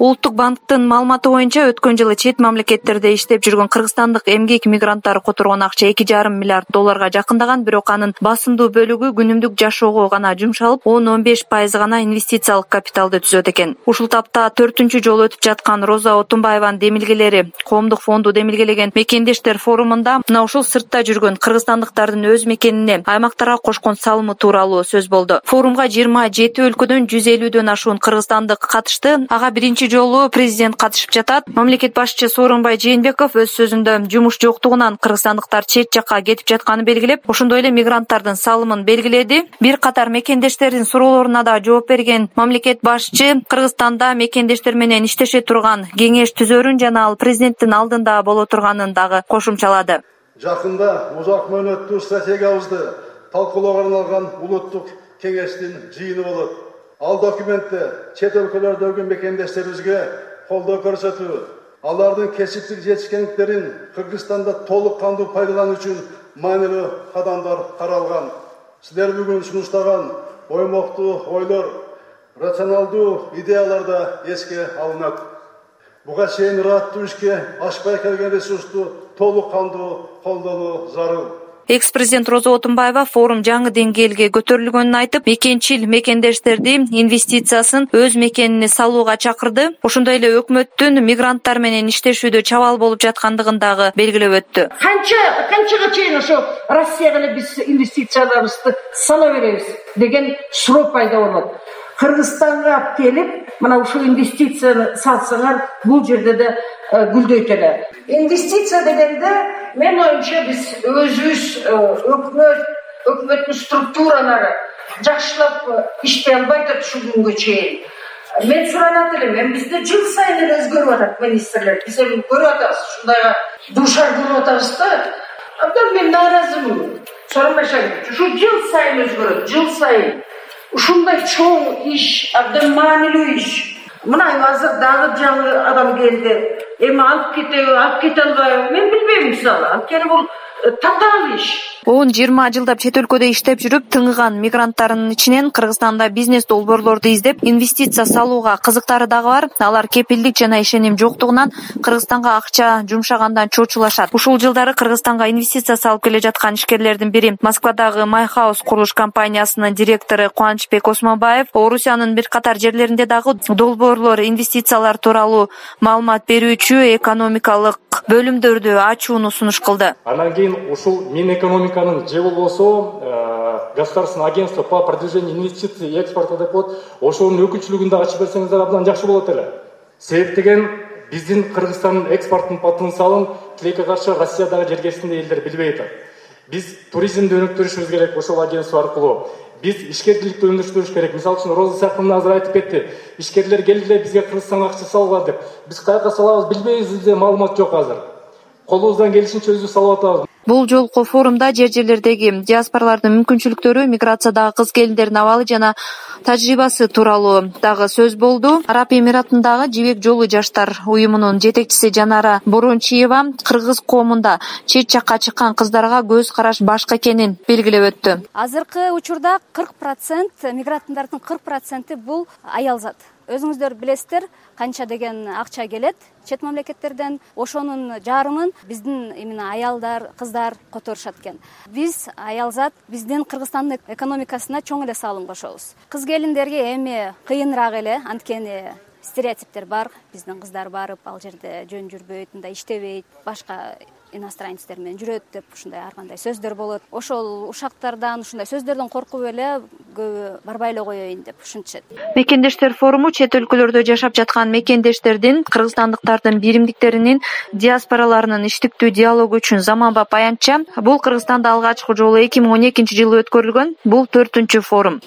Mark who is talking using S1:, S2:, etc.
S1: улуттук банктын маалыматы боюнча өткөн жылы чет мамлекеттерде иштеп жүргөн кыргызстандык эмгек мигранттары которгон акча эки жарым миллиард долларга жакындаган бирок анын басымдуу бөлүгү күнүмдүк жашоого гана жумшалып он он беш пайызы гана инвестициялык капиталды түзөт экен. Ушул тапта төртүнчү жолу өтүп жаткан роза отунбаеванын демилгелери коомдук фонду демилгелеген мекендештер форумунда мына ушул сыртта жүргөн кыргызстандыктардын өз мекенине аймактарга кошкон салымы тууралуу сөз болду. Форумга жыйырма жети өлкөдөн жүз элүүдөн ашуун кыргызстандык катышты ага биринчи жолу президент катышып жатат. Мамлекет башчысы сооронбай жээнбеков өз сөзүндө жумуш жоктугунан кыргызстандыктар чет жакка кетип жатканын белгилеп ошондой эле мигранттардын салымын белгиледи бир катар мекендештердин суроолоруна да жооп берген мамлекет башчы кыргызстанда мекендештер менен иштеше турган кеңеш түзөрүн жана ал президенттин алдында боло турганын дагы кошумчалады
S2: жакында узак мөөнөттүү стратегиябызды талкуулоого арналган улуттук кеңештин жыйыны болот ал документте чет өлкөлөрдөгү мекендештерибизге колдоо көрсөтүү алардын кесиптик жетишкендиктерин кыргызстанда толук кандуу пайдалануу үчүн маанилүү кадамдар каралган. Силер бүгүн сунуштаган оймоктуу ойлор рационалдуу идеялар да эске алынат. Буга чейин ырааттуу ишке ашпай келген ресурсту толук кандуу колдонуу зарыл
S1: экс президент роза отунбаева форум жаңы деңгээлге көтөрүлгөнүн айтып мекенчил мекендештерди инвестициясын өз мекенине салууга чакырды. Ошондой эле өкмөттүн мигранттар менен иштешүүдө чабал болуп жаткандыгын дагы белгилеп өттү.
S3: Канча канчага чейин ошо россияга эле биз инвестицияларыбызды сала беребиз деген суроо пайда болот кыргызстанга алып келип мына ушул инвестицияны салсаңар бул жерде да э, гүлдөйт эле инвестиция дегенде менин оюмча биз өзүбүз э, өкмөт өкмөттүн структуралары жакшылап э, иштей албай атат ушул күнгө чейин. Мен суранат элем эми бизде жыл сайын эле өзгөрүп атат министрлер. Биз эми көрүп атабыз ушундайга дуушар болуп атабыз да. Абдан мен нааразымын сооронбай ушу жыл сайын өзгөрөт жыл сайын ушундай чоң иш абдан маанилүү иш. Мына азыр дагы жаңы адам келди. Эми алып кетеби алып кете албайбы? Мен билбейм мисалы. Анткени бул татаал иш.
S1: Он жыйырма жылдап чет өлкөдө иштеп жүрүп тыңыган мигранттардын ичинен кыргызстанда бизнес долбоорлорду издеп инвестиция салууга кызыктары дагы бар. Алар кепилдик жана ишеним жоктугунан кыргызстанга акча жумшагандан чочулашат. Ушул жылдары кыргызстанга инвестиция салып келе жаткан ишкерлердин бири москвадагы майхаус курулуш компаниясынын директору кубанычбек осмонбаев орусиянын бир катар жерлеринде дагы долбоорлор инвестициялар тууралуу маалымат берүүчү экономикалык бөлүмдөрдү ачууну сунуш кылды.
S4: Анан кийин ушул мин экономиканын же болбосо э, государственное агентство по продвижению инвестиций и экспорта деп коет ошонун өкүлчүлүгүн дагы ачып берсеңиздер абдан жакшы болот эле. Себеп деген биздин кыргызстандын экспорттун потенциалын тилекке каршы россиядагы жергесиндеги элдер билбей атат. Биз туризмди өнүктүрүшүбүз керек ошол агентство аркылуу биз ишкерчиликти өнүктүрүш керек. Мисалы үчүн роза мына азыр айтып кетти. Ишкерлер келгиле бизге кыргызстанга акча салгыла деп. Биз каяка салабыз билбейбиз бизде маалымат жок азыр. Колубуздан келишинче өзүбүз салып атабыз
S1: бул жолку форумда жер жерлердеги диаспоралардын мүмкүнчүлүктөрү миграциядагы кыз келиндердин абалы жана тажрыйбасы тууралуу дагы сөз болду. Араб эмиратындагы жибек жолу жаштар уюмунун жетекчиси жанара борончиева кыргыз коомунда чет жакка чыккан кыздарга көз караш башка экенин белгилеп өттү.
S5: Азыркы учурда кырк процент мигранттардын кырк проценти бул аял зат өзүңүздөр билесиздер канча деген акча келет. Чет мамлекеттерден ошонун жарымын биздин именно аялдар кыздар которушат экен. Биз аялзат биздин кыргызстандын экономикасына чоң эле салым кошобуз. Кыз келиндерге эми кыйыныраак эле анткени стереотиптер бар биздин кыздар барып ал жерде жөн жүрбөйт мындай иштебейт башка иностранецтер менен жүрөт деп ушундай ар кандай сөздөр болот. Ошол ушактардан ушундай сөздөрдөн коркуп эле көбү барбай эле коеюн деп ушинтишет
S1: мекендештер форуму чет өлкөлөрдө жашап жаткан мекендештердин кыргызстандыктардын биримдиктеринин диаспораларынын иштиктүү диалогу үчүн заманбап аянтча бул кыргызстанда алгачкы жолу эки миң он экинчи жылы өткөрүлгөн бул төртүнчү форум